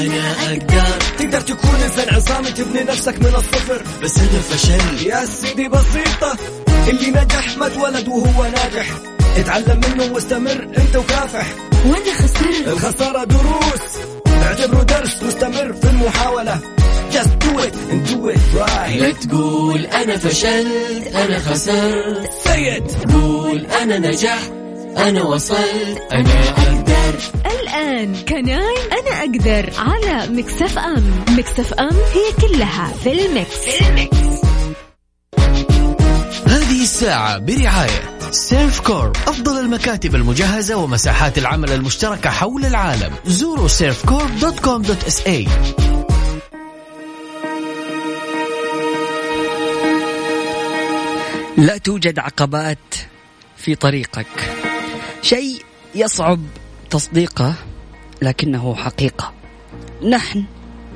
أنا أقدر. تقدر تكون إنسان عصامي تبني نفسك من الصفر. بس أنا فشلت يا سيدي بسيطة اللي نجح ما اتولد وهو ناجح. اتعلم منه واستمر أنت وكافح. وأنا خسرت. الخسارة دروس. اعتبره درس واستمر في المحاولة. Just do it and do it right. لا تقول أنا فشلت أنا خسرت. Say it. قول أنا نجحت أنا وصلت. أنا أقدر الآن Can I. أنا أقدر على Mix FM. Mix FM هي كلها في ال mix, في ال mix. هذه الساعة برعاية Servcorp أفضل المكاتب المجهزة ومساحات العمل المشتركة حول العالم. زوروا Servcorp dot com dot SA. لا توجد عقبات في طريقك. شيء يصعب تصديقه لكنه حقيقة. نحن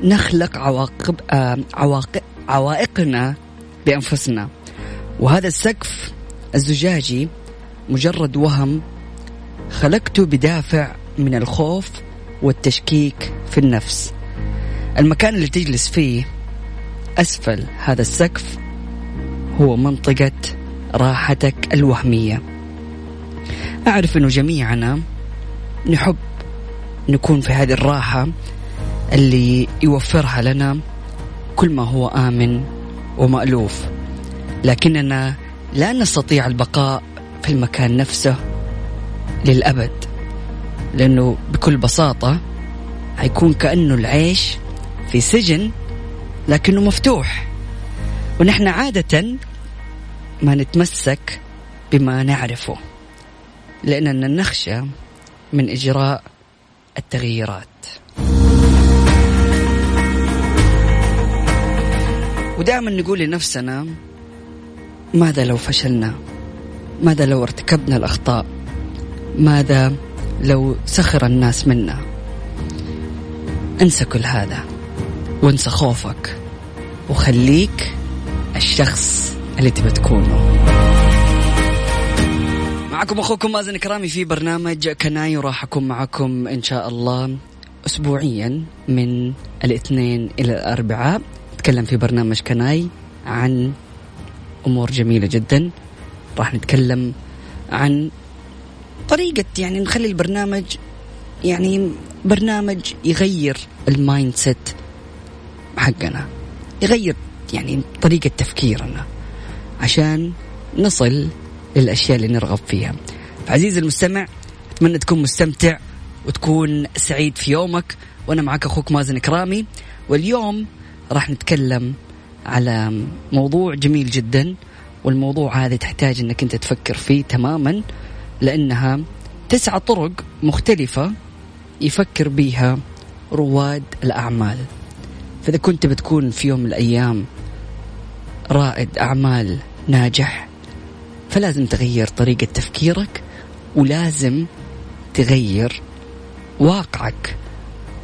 نخلق عواقب آه عواقب عوائقنا بأنفسنا. وهذا السقف الزجاجي مجرد وهم خلقته بدافع من الخوف والتشكيك في النفس. المكان اللي تجلس فيه أسفل هذا السقف هو منطقة راحتك الوهمية. أعرف أنه جميعنا نحب نكون في هذه الراحة اللي يوفرها لنا كل ما هو آمن ومألوف. لكننا لا نستطيع البقاء في المكان نفسه للأبد لأنه بكل بساطة حيكون كأنه العيش في سجن لكنه مفتوح. ونحن عادة ما نتمسك بما نعرفه لأننا نخشى من إجراء التغييرات. ودائما نقول لنفسنا ماذا لو فشلنا؟ ماذا لو ارتكبنا الأخطاء؟ ماذا لو سخر الناس منا؟ انسى كل هذا وانسى خوفك وخليك الشخص اللي تبي تكونه. معكم أخوكم مازن كرامي في برنامج كناي وراح اكون معكم إن شاء الله اسبوعيا من الاثنين إلى الأربعاء. نتكلم في برنامج كناي عن أمور جميلة جدا. راح نتكلم عن طريقة يعني نخلي البرنامج يعني برنامج يغير ال mindset حقنا يغير يعني طريقة تفكيرنا عشان نصل للأشياء اللي نرغب فيها. فعزيزي المستمع أتمنى تكون مستمتع وتكون سعيد في يومك. وأنا معك أخوك مازن كرامي واليوم راح نتكلم على موضوع جميل جدا. والموضوع هذا تحتاج أنك أنت تفكر فيه تماما لأنها تسعة طرق مختلفة يفكر بيها رواد الأعمال. فإذا كنت بتكون في يوم من الأيام رائد أعمال ناجح فلازم تغير طريقة تفكيرك ولازم تغير واقعك.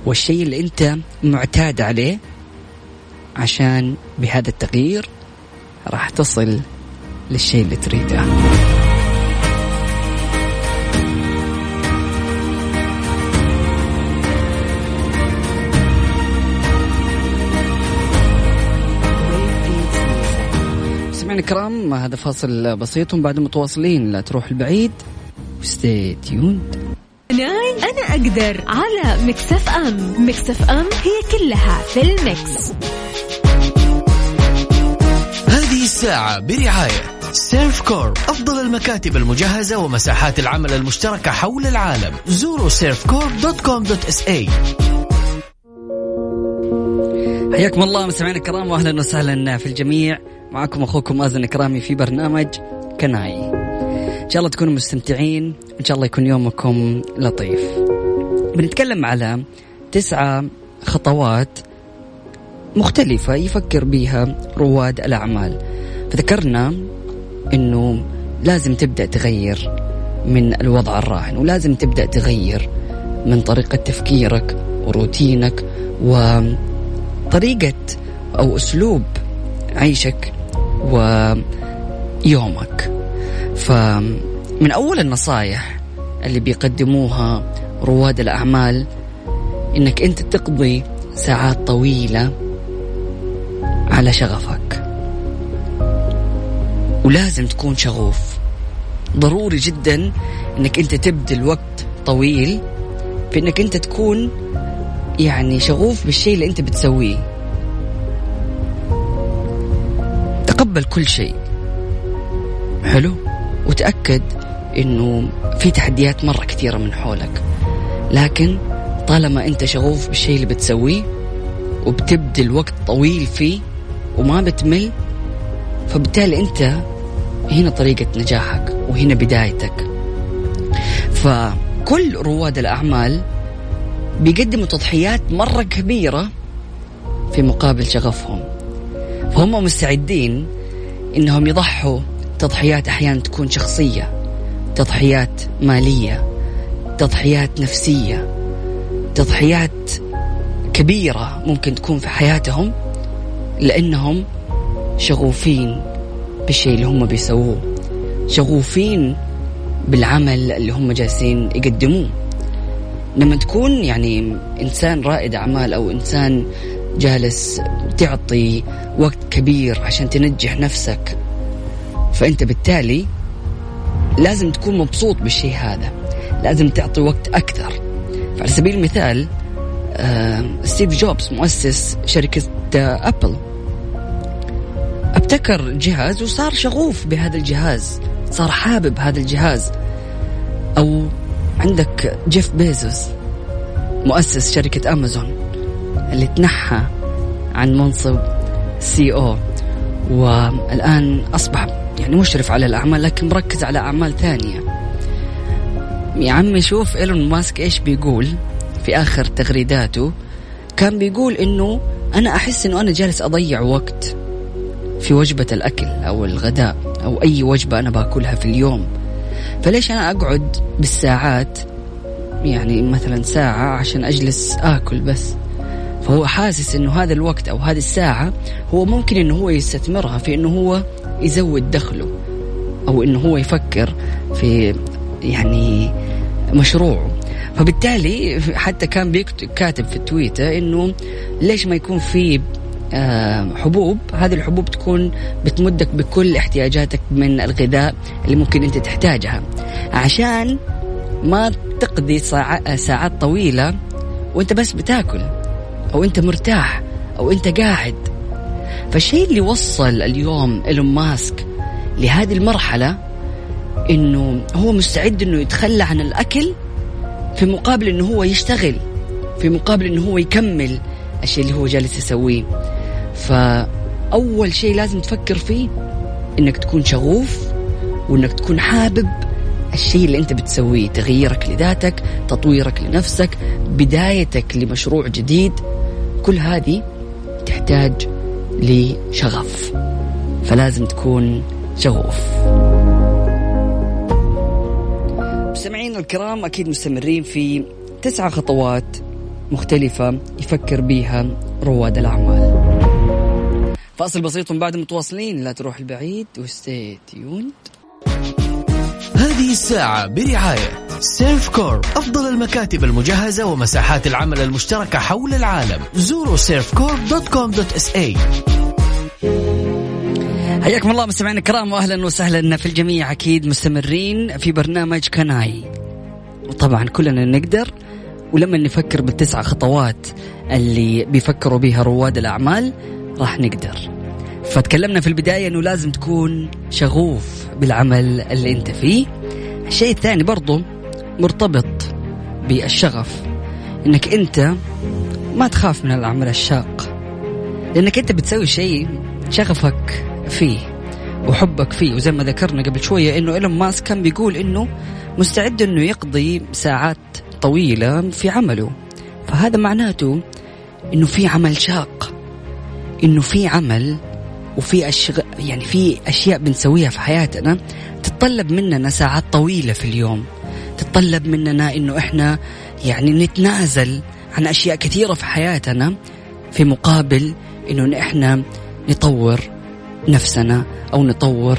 والشيء اللي أنت معتاد عليه عشان بهذا التغيير راح تصل للشيء اللي تريده. مستمعينا الكرام هذا فاصل بسيط وبعد متواصلين. لا تروح البعيد. و stay tuned Can I أنا أقدر على Mix FM Mix FM هي كلها في ال mix. هذه الساعة برعاية Servcorp أفضل المكاتب المجهزة ومساحات العمل المشتركة حول العالم. زوروا Servcorp dot com dot SA حياكم الله مستمعينا الكرام واهلا وسهلا في الجميع. معكم أخوكم مازن كرامي في برنامج كناي. إن شاء الله تكونوا مستمتعين إن شاء الله يكون يومكم لطيف. بنتكلم على تسعة خطوات مختلفة يفكر بها رواد الأعمال. فذكرنا أنه لازم تبدأ تغير من الوضع الراهن ولازم تبدأ تغير من طريقة تفكيرك وروتينك وطريقة أو أسلوب عيشك ويومك. فمن أول النصائح اللي بيقدموها رواد الأعمال إنك أنت تقضي ساعات طويلة على شغفك. ولازم تكون شغوف. ضروري جدا إنك أنت تبذل وقت طويل في إنك أنت تكون يعني شغوف بالشيء اللي أنت بتسويه. تقبل كل شيء. حلو؟ وتأكد إنه في تحديات مرة كثيرة من حولك. لكن طالما أنت شغوف بالشيء اللي بتسويه وبتبذل وقت طويل فيه وما بتمل فبالتالي أنت هنا طريقة نجاحك وهنا بدايتك. فكل رواد الأعمال بيقدموا تضحيات مرة كبيرة في مقابل شغفهم. فهم مستعدين إنهم يضحوا تضحيات أحيانا تكون شخصية تضحيات مالية تضحيات نفسية تضحيات كبيرة ممكن تكون في حياتهم لأنهم شغوفين بالشيء اللي هم بيسووه شغوفين بالعمل اللي هم جالسين يقدموه. لما تكون يعني إنسان رائد أعمال أو إنسان جالس تعطي وقت كبير عشان تنجح نفسك. فأنت بالتالي لازم تكون مبسوط بالشيء هذا. لازم تعطي وقت أكثر. فعلى سبيل المثال آه ستيف جوبز مؤسس شركة آه Apple ابتكر جهاز وصار شغوف بهذا الجهاز صار حابب هذا الجهاز. أو عندك جيف بيزوس مؤسس شركة أمازون. اللي تنحى عن منصب CEO. والآن أصبح يعني مشرف على الأعمال لكن مركز على أعمال ثانية. يا عمي شوف إيلون ماسك إيش بيقول في آخر تغريداته. كان بيقول إنه أنا أحس إنه أنا جالس أضيع وقت في وجبة الأكل أو الغداء أو أي وجبة أنا باكلها في اليوم. فليش أنا أقعد بالساعات يعني مثلا ساعة عشان أجلس آكل بس؟ فهو حاسس إنه هذا الوقت أو هذه الساعة هو ممكن إنه هو يستثمرها في إنه هو يزود دخله أو إنه هو يفكر في يعني مشروعه. فبالتالي حتى كان بيكتب كاتب في التويتر إنه ليش ما يكون في حبوب؟ هذه الحبوب تكون بتمدك بكل احتياجاتك من الغذاء اللي ممكن أنت تحتاجها. عشان ما تقضي ساعات طويلة وأنت بس بتاكل. أو أنت مرتاح أو أنت قاعد. فالشيء اللي وصل اليوم إيلون ماسك لهذه المرحلة إنه هو مستعد إنه يتخلى عن الأكل في مقابل إنه هو يشتغل في مقابل إنه هو يكمل الشيء اللي هو جالس يسويه. فأول شيء لازم تفكر فيه إنك تكون شغوف وإنك تكون حابب الشيء اللي أنت بتسويه تغييرك لذاتك تطويرك لنفسك بدايتك لمشروع جديد. كل هذه تحتاج لشغف. فلازم تكون شغوف. مستمعينا الكرام أكيد مستمرين في تسعة خطوات مختلفة يفكر بيها رواد الأعمال. فاصل بسيط بعد متواصلين. لا تروح البعيد و stay tuned هذه الساعة برعاية Servcorp أفضل المكاتب المجهزة ومساحات العمل المشتركة حول العالم. زوروا Servcorp dot com dot SA. حياكم الله مستمعينا الكرام واهلا وسهلا في الجميع. أكيد مستمرين في برنامج كناي. وطبعا كلنا نقدر ولما نفكر بالتسع خطوات اللي بيفكروا بها رواد الأعمال راح نقدر. فتكلمنا في البداية أنه لازم تكون شغوف. بالعمل اللي أنت فيه. الشيء الثاني برضو مرتبط بالشغف أنك أنت ما تخاف من العمل الشاق. لأنك أنت بتسوي شيء شغفك فيه وحبك فيه. وزي ما ذكرنا قبل شوية أنه إيلون ماسك كان بيقول أنه مستعد أنه يقضي ساعات طويلة في عمله. فهذا معناته إنه في عمل شاق إنه في عمل وفي أشغ... يعني في أشياء بنسويها في حياتنا تتطلب مننا ساعات طويلة في اليوم. تتطلب مننا إنه إحنا يعني نتنازل عن أشياء كثيرة في حياتنا في مقابل إنه إحنا نطور نفسنا أو نطور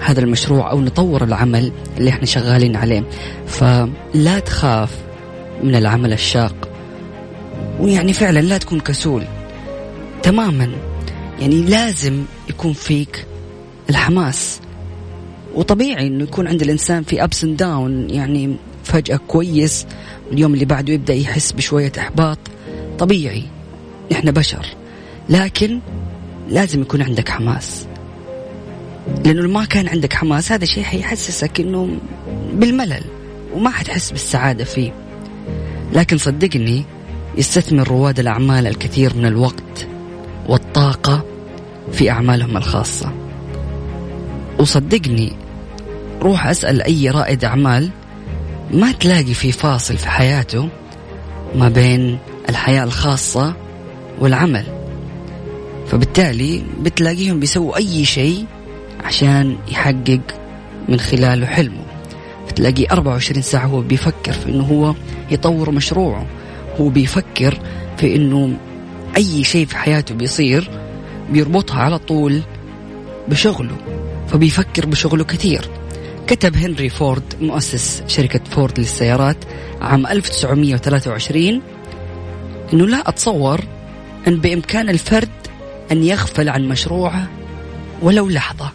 هذا المشروع أو نطور العمل اللي إحنا شغالين عليه. فلا تخاف من العمل الشاق. ويعني فعلا لا تكون كسول تماما. يعني لازم يكون فيك الحماس. وطبيعي إنه يكون عند الإنسان في ups and down يعني فجأة كويس اليوم اللي بعده يبدأ يحس بشوية إحباط. طبيعي نحن بشر. لكن لازم يكون عندك حماس. لأنه ما كان عندك حماس هذا الشيء حيحسسك إنه بالملل وما حتحس بالسعادة فيه. لكن صدقني يستثمر رواد الأعمال الكثير من الوقت. والطاقة في أعمالهم الخاصة. وصدقني روح أسأل أي رائد أعمال ما تلاقي في فاصل في حياته ما بين الحياة الخاصة والعمل. فبالتالي بتلاقيهم بيسووا أي شيء عشان يحقق من خلاله حلمه. بتلاقيه 24 ساعة هو بيفكر في إنه هو يطور مشروعه. هو بيفكر في إنه أي شيء في حياته بيصير بيربطها على طول بشغله فبيفكر بشغله كثير. كتب هنري فورد مؤسس شركة فورد للسيارات عام 1923 إنه لا أتصور إن بإمكان الفرد أن يغفل عن مشروعه ولو لحظة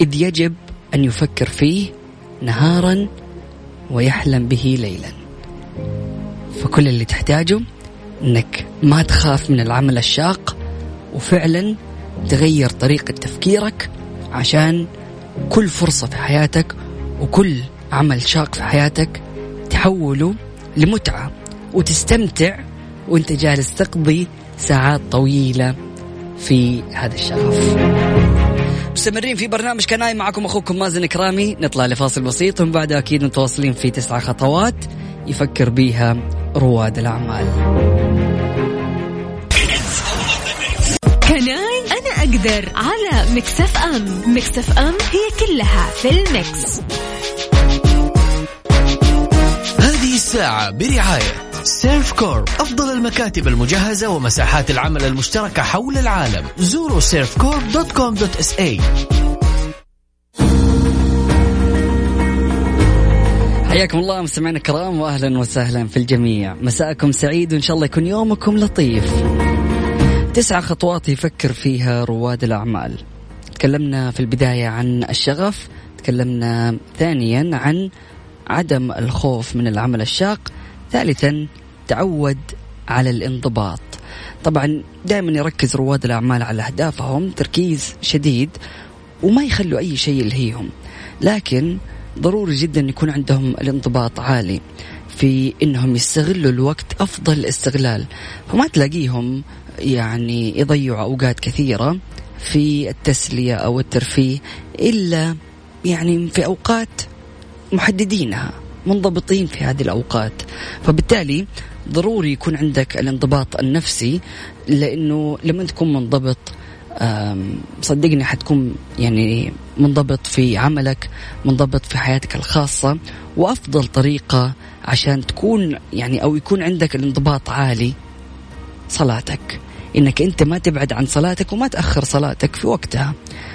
إذ يجب أن يفكر فيه نهارا ويحلم به ليلا. فكل اللي تحتاجه أنك ما تخاف من العمل الشاق وفعلا تغير طريقة تفكيرك عشان كل فرصة في حياتك وكل عمل شاق في حياتك تحوله لمتعة وتستمتع وانت جالس تقضي ساعات طويلة في هذا الشغف مستمرين في برنامج كناي معكم أخوكم مازن كرامي نطلع لفاصل بسيط ومن بعد أكيد متواصلين في تسعة خطوات. يفكر بيها رواد الأعمال. Can I أنا أقدر على Mix FM. Mix FM هي كلها في ال mix هذه الساعة برعاية Servcorp أفضل المكاتب المجهزة ومساحات العمل المشتركة حول العالم. زوروا Servcorp dot com dot SA. حياكم الله مستمعينا الكرام واهلا وسهلا في الجميع. مساءكم سعيد وإن شاء الله يكون يومكم لطيف. تسعة خطوات يفكر فيها رواد الأعمال. تكلمنا في البداية عن الشغف تكلمنا ثانيا عن عدم الخوف من العمل الشاق ثالثا تعود على الانضباط. طبعا دائما يركز رواد الأعمال على أهدافهم تركيز شديد وما يخلوا أي شيء يلهيهم. لكن ضروري جدا يكون عندهم الانضباط عالي في إنهم يستغلوا الوقت أفضل استغلال. فما تلاقيهم يعني يضيعوا أوقات كثيرة في التسلية أو الترفيه إلا يعني في أوقات محددينها منضبطين في هذه الأوقات. فبالتالي ضروري يكون عندك الانضباط النفسي لأنه لما تكون منضبط صدقني حتكون يعني منضبط في عملك منضبط في حياتك الخاصة وأفضل طريقة عشان تكون يعني أو يكون عندك الانضباط عالي صلاتك. إنك أنت ما تبعد عن صلاتك وما تأخر صلاتك في وقتها.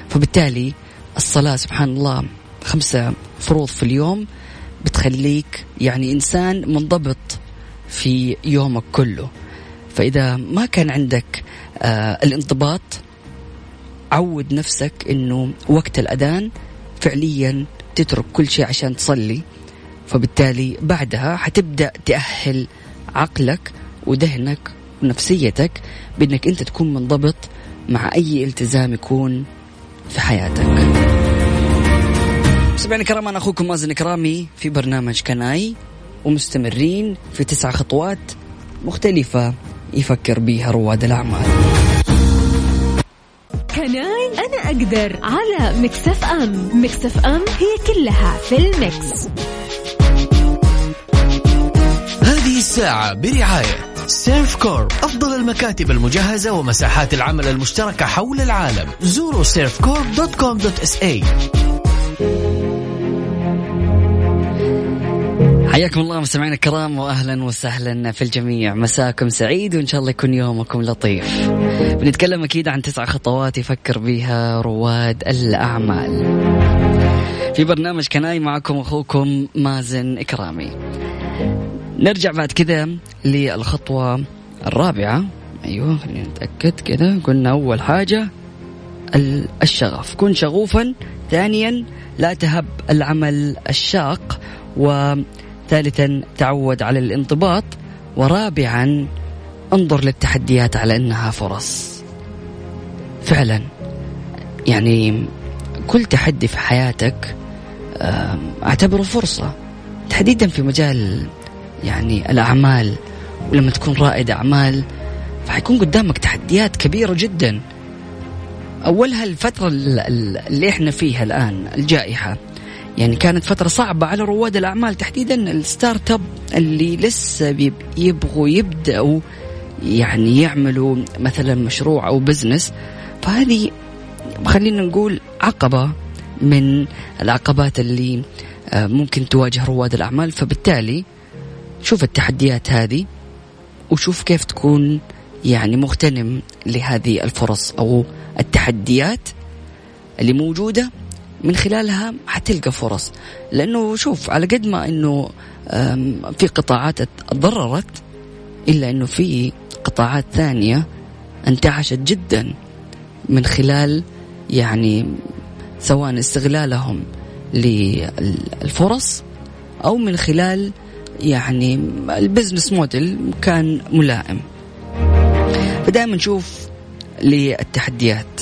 فبالتالي الصلاة سبحان الله خمسة فروض في اليوم بتخليك يعني إنسان منضبط في يومك كله. فإذا ما كان عندك آه الانضباط عود نفسك أنه وقت الأذان فعليا تترك كل شيء عشان تصلي. فبالتالي بعدها حتبدأ تأهل عقلك وذهنك ونفسيتك بأنك أنت تكون منضبط مع أي التزام يكون في حياتك. مستمعينا الكرام أنا أخوكم مازن كرامي في برنامج كناي ومستمرين في تسع خطوات مختلفة يفكر بها رواد Can I أنا أقدر على Mix FM. Mix FM هي كلها في ال mix هذه الساعة برعاية Servcorp أفضل المكاتب المجهزة ومساحات العمل المشتركة حول العالم. زوروا Servcorp dot com dot SA. حياكم الله مستمعينا الكرام واهلا وسهلا في الجميع. مساكم سعيد وإن شاء الله يكون يومكم لطيف. بنتكلم أكيد عن تسع خطوات يفكر بها رواد الأعمال. في برنامج كناي معكم أخوكم مازن إكرامي. نرجع بعد كذا للخطوة الرابعة. أيوة خلينا نتأكد كذا. قلنا أول حاجة الشغف. كن شغوفا. ثانيا لا تهب العمل الشاق. وثالثا تعود على الانضباط ورابعا انظر للتحديات على إنها فرص. فعلا. يعني كل تحدي في حياتك أعتبره فرصة. تحديدا في مجال يعني الأعمال ولما تكون رائد أعمال فحيكون قدامك تحديات كبيرة جدا. أولها الفترة اللي إحنا فيها الآن الجائحة. يعني كانت فترة صعبة على رواد الأعمال تحديدا ال startup اللي لسه يبغوا يبدأوا يعني يعملوا مثلا مشروع أو business فهذه خلينا نقول عقبة من العقبات اللي آه، ممكن تواجه رواد الأعمال. فبالتالي شوف التحديات هذه وشوف كيف تكون يعني مغتنم لهذه الفرص أو التحديات اللي موجودة. من خلالها حتلقى فرص. لأنه شوف على قد ما أنه في قطاعات تضررت إلا أنه في قطاعات ثانية انتعشت جدا من خلال يعني سواء استغلالهم للفرص أو من خلال يعني البزنس موديل كان ملائم. فدائما نشوف للتحديات.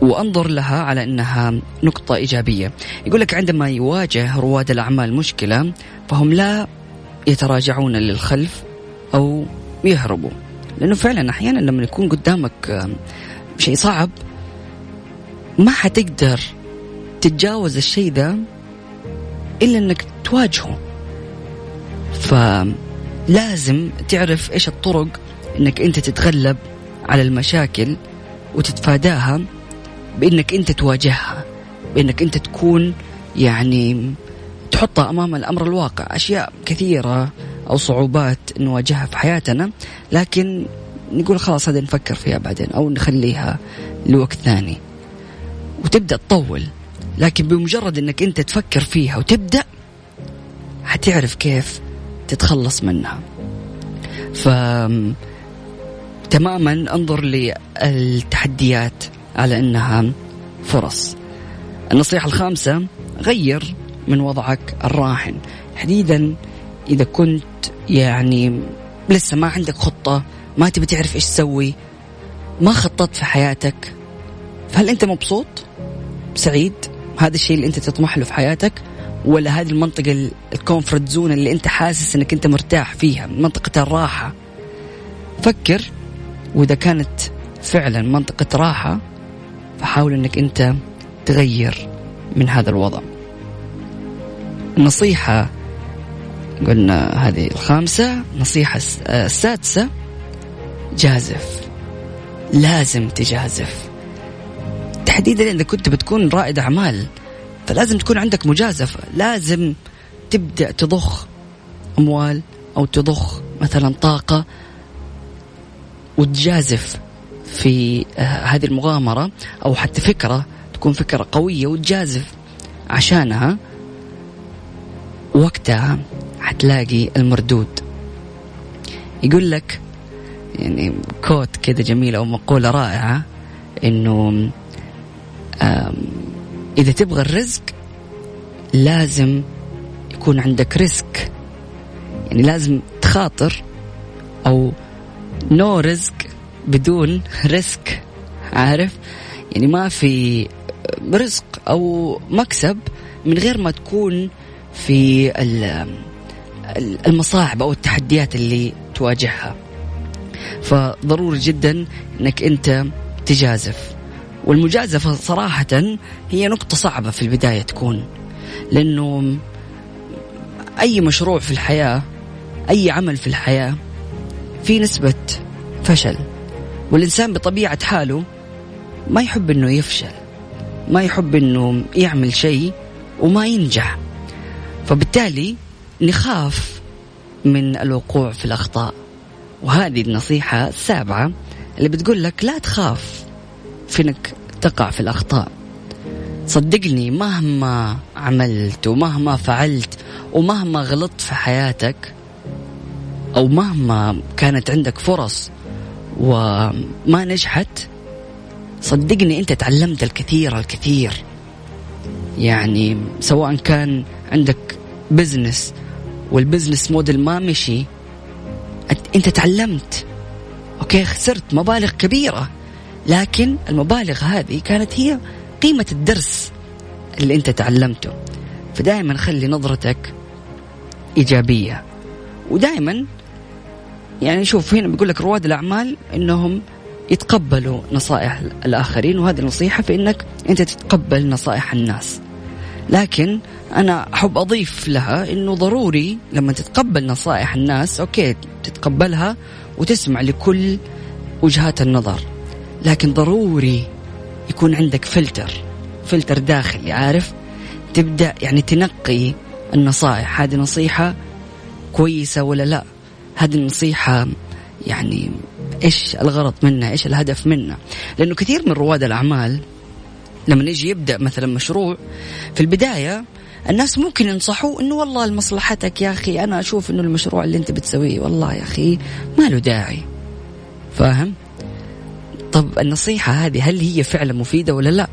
وأنظر لها على إنها نقطة إيجابية. يقول لك عندما يواجه رواد الأعمال مشكلة فهم لا يتراجعون للخلف أو يهربوا. لأنه فعلا أحيانا لما يكون قدامك شيء صعب ما حتقدر تتجاوز الشيء ذا إلا إنك تواجهه. فلازم تعرف إيش الطرق إنك أنت تتغلب على المشاكل وتتفاداها. بإنك أنت تواجهها بإنك أنت تكون يعني تحطها أمام الأمر الواقع. أشياء كثيرة أو صعوبات نواجهها في حياتنا لكن نقول خلاص هذا نفكر فيها بعدين أو نخليها لوقت ثاني. وتبدأ تطول لكن بمجرد إنك أنت تفكر فيها وتبدأ حتعرف كيف تتخلص منها. ف تماما انظر للتحديات على إنها فرص. النصيحة الخامسة غير من وضعك الراهن. تحديدا إذا كنت يعني لسه ما عندك خطة ما تبي تعرف إيش تسوي ما خططت في حياتك فهل أنت مبسوط؟ سعيد؟ هذا الشيء اللي أنت تطمح له في حياتك؟ ولا هذه المنطقة ال comfort zone اللي أنت حاسس أنك أنت مرتاح فيها منطقة الراحة؟ فكر وإذا كانت فعلا منطقة راحة فحاول أنك أنت تغير من هذا الوضع. النصيحة قلنا هذه الخامسة نصيحة السادسة جازف. لازم تجازف. تحديدا إذا كنت بتكون رائد أعمال فلازم تكون عندك مجازفة. لازم تبدأ تضخ أموال أو تضخ مثلا طاقة وتجازف. في آه، هذه المغامرة أو حتى فكرة تكون فكرة قوية وتجازف عشانها وقتها حتلاقي المردود. يقول لك يعني كوت كذا جميل أو مقولة رائعة إنه إذا تبغى الرزق لازم يكون عندك رزق. يعني لازم تخاطر أو no رزق بدون risk عارف؟ يعني ما في رزق أو مكسب من غير ما تكون في المصاعب أو التحديات اللي تواجهها. فضروري جدا إنك أنت تجازف. والمجازفة صراحة هي نقطة صعبة في البداية تكون لأنه أي مشروع في الحياة أي عمل في الحياة في نسبة فشل. والإنسان بطبيعة حاله ما يحب أنه يفشل ما يحب أنه يعمل شيء وما ينجح. فبالتالي نخاف من الوقوع في الأخطاء. وهذه النصيحة السابعة اللي بتقول لك لا تخاف في انك تقع في الأخطاء. صدقني مهما عملت ومهما فعلت ومهما غلطت في حياتك أو مهما كانت عندك فرص وما نجحت. صدقني أنت تعلمت الكثير الكثير. يعني سواء كان عندك business وال business model ما مشي أنت تعلمت. okay خسرت مبالغ كبيرة لكن المبالغ هذه كانت هي قيمة الدرس اللي أنت تعلمته. فدائما خلي نظرتك إيجابية ودائما يعني شوف هنا بيقول لك رواد الأعمال إنهم يتقبلوا نصائح الآخرين وهذه النصيحه في إنك أنت تتقبل نصائح الناس. لكن أنا أحب أضيف لها إنه ضروري لما تتقبل نصائح الناس أوكي تتقبلها وتسمع لكل وجهات النظر لكن ضروري يكون عندك فلتر فلتر داخلي عارف؟ تبدأ يعني تنقي النصائح. هذه نصيحة كويسة ولا لا؟ هذه النصيحة يعني إيش الغرض منها؟ إيش الهدف منها؟ لأنه كثير من رواد الأعمال لما يجي يبدأ مثلا مشروع في البداية الناس ممكن ينصحوه إنه والله لمصلحتك يا أخي أنا أشوف إنه المشروع اللي أنت بتسويه والله يا أخي ما له داعي. فاهم؟ طب النصيحة هذه هل هي فعلا مفيدة ولا لا؟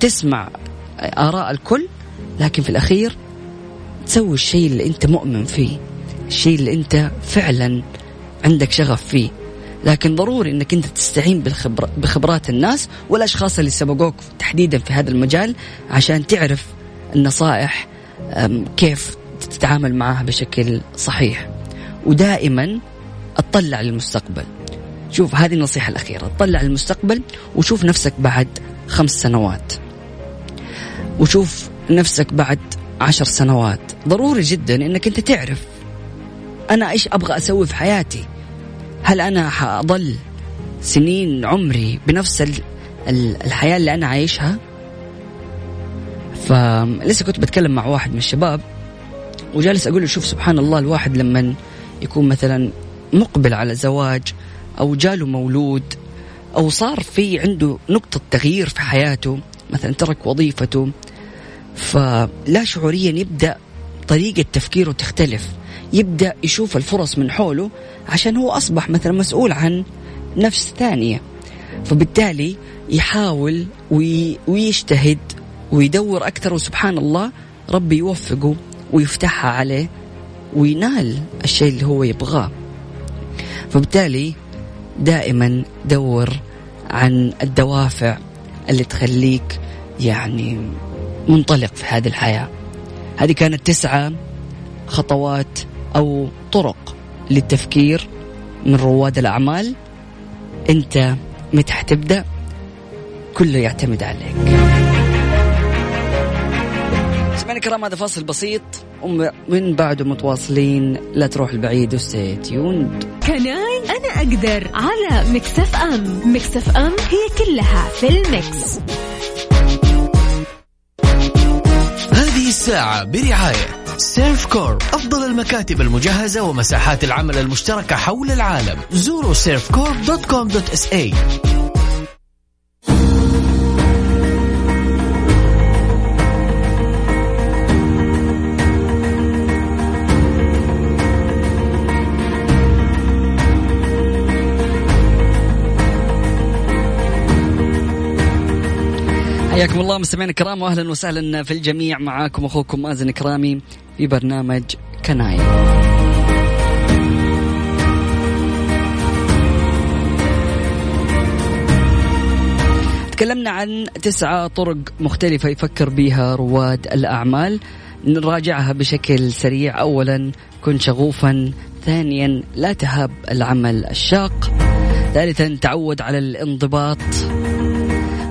تسمع آراء الكل لكن في الأخير تسوي الشيء اللي أنت مؤمن فيه. الشيء اللي أنت فعلا عندك شغف فيه. لكن ضروري انك انت تستعين بالخبر بخبرات الناس والأشخاص اللي سبقوك تحديدا في هذا المجال عشان تعرف النصائح كيف تتعامل معها بشكل صحيح. ودائما اطلع للمستقبل. شوف هذه النصيحة الأخيرة. اطلع للمستقبل وشوف نفسك بعد خمس سنوات. وشوف نفسك بعد عشر سنوات. ضروري جدا إنك انت تعرف أنا إيش أبغى أسوي في حياتي؟ هل أنا حاضل سنين عمري بنفس الحياة اللي أنا عايشها؟ فلسه كنت بتكلم مع واحد من الشباب وجالس أقول له شوف سبحان الله الواحد لما يكون مثلا مقبل على زواج أو جاله مولود أو صار في عنده نقطة تغيير في حياته مثلا ترك وظيفته فلا شعوريا يبدأ طريقة تفكيره تختلف. يبدأ يشوف الفرص من حوله عشان هو أصبح مثلا مسؤول عن نفس ثانية. فبالتالي يحاول ويجتهد ويدور أكثر وسبحان الله ربي يوفقه ويفتحها عليه وينال الشيء اللي هو يبغاه. فبالتالي دائما دور عن الدوافع اللي تخليك يعني منطلق في هذه الحياة. هذه كانت تسعة خطوات أو طرق للتفكير من رواد الأعمال أنت متى حتبدا كله يعتمد عليك. سمعنا كرام هذا فاصل بسيط ومن بعده متواصلين لا تروح البعيد و stay tuned Can I أنا أقدر على Mix FM. Mix FM هي كلها في ال mix هذه الساعة برعاية Servcorp أفضل المكاتب المجهزة ومساحات العمل المشتركة حول العالم. زوروا Servcorp dot com dot SA. حياكم الله مستمعينا الكرام واهلا وسهلا في الجميع. معاكم أخوكم مازن كرامي. في برنامج كناي تكلمنا عن تسعة طرق مختلفة يفكر بها رواد الأعمال. نراجعها بشكل سريع. أولا كن شغوفا. ثانيا لا تهاب العمل الشاق. ثالثا تعود على الانضباط.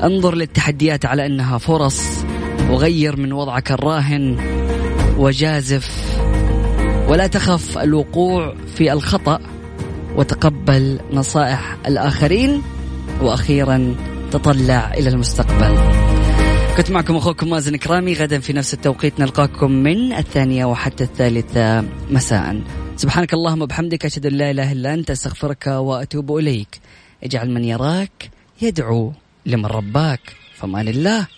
انظر للتحديات على أنها فرص. وغير من وضعك الراهن. وجازف. ولا تخف الوقوع في الخطأ وتقبل نصائح الآخرين وأخيرا تطلع إلى المستقبل. كنت معكم أخوكم مازن كرامي غدا في نفس التوقيت نلقاكم من الثانية وحتى الثالثة مساء. سبحانك اللهم وبحمدك أشهد أن لا إله إلا أنت أستغفرك وأتوب إليك. اجعل من يراك يدعو لمن رباك. فمان الله.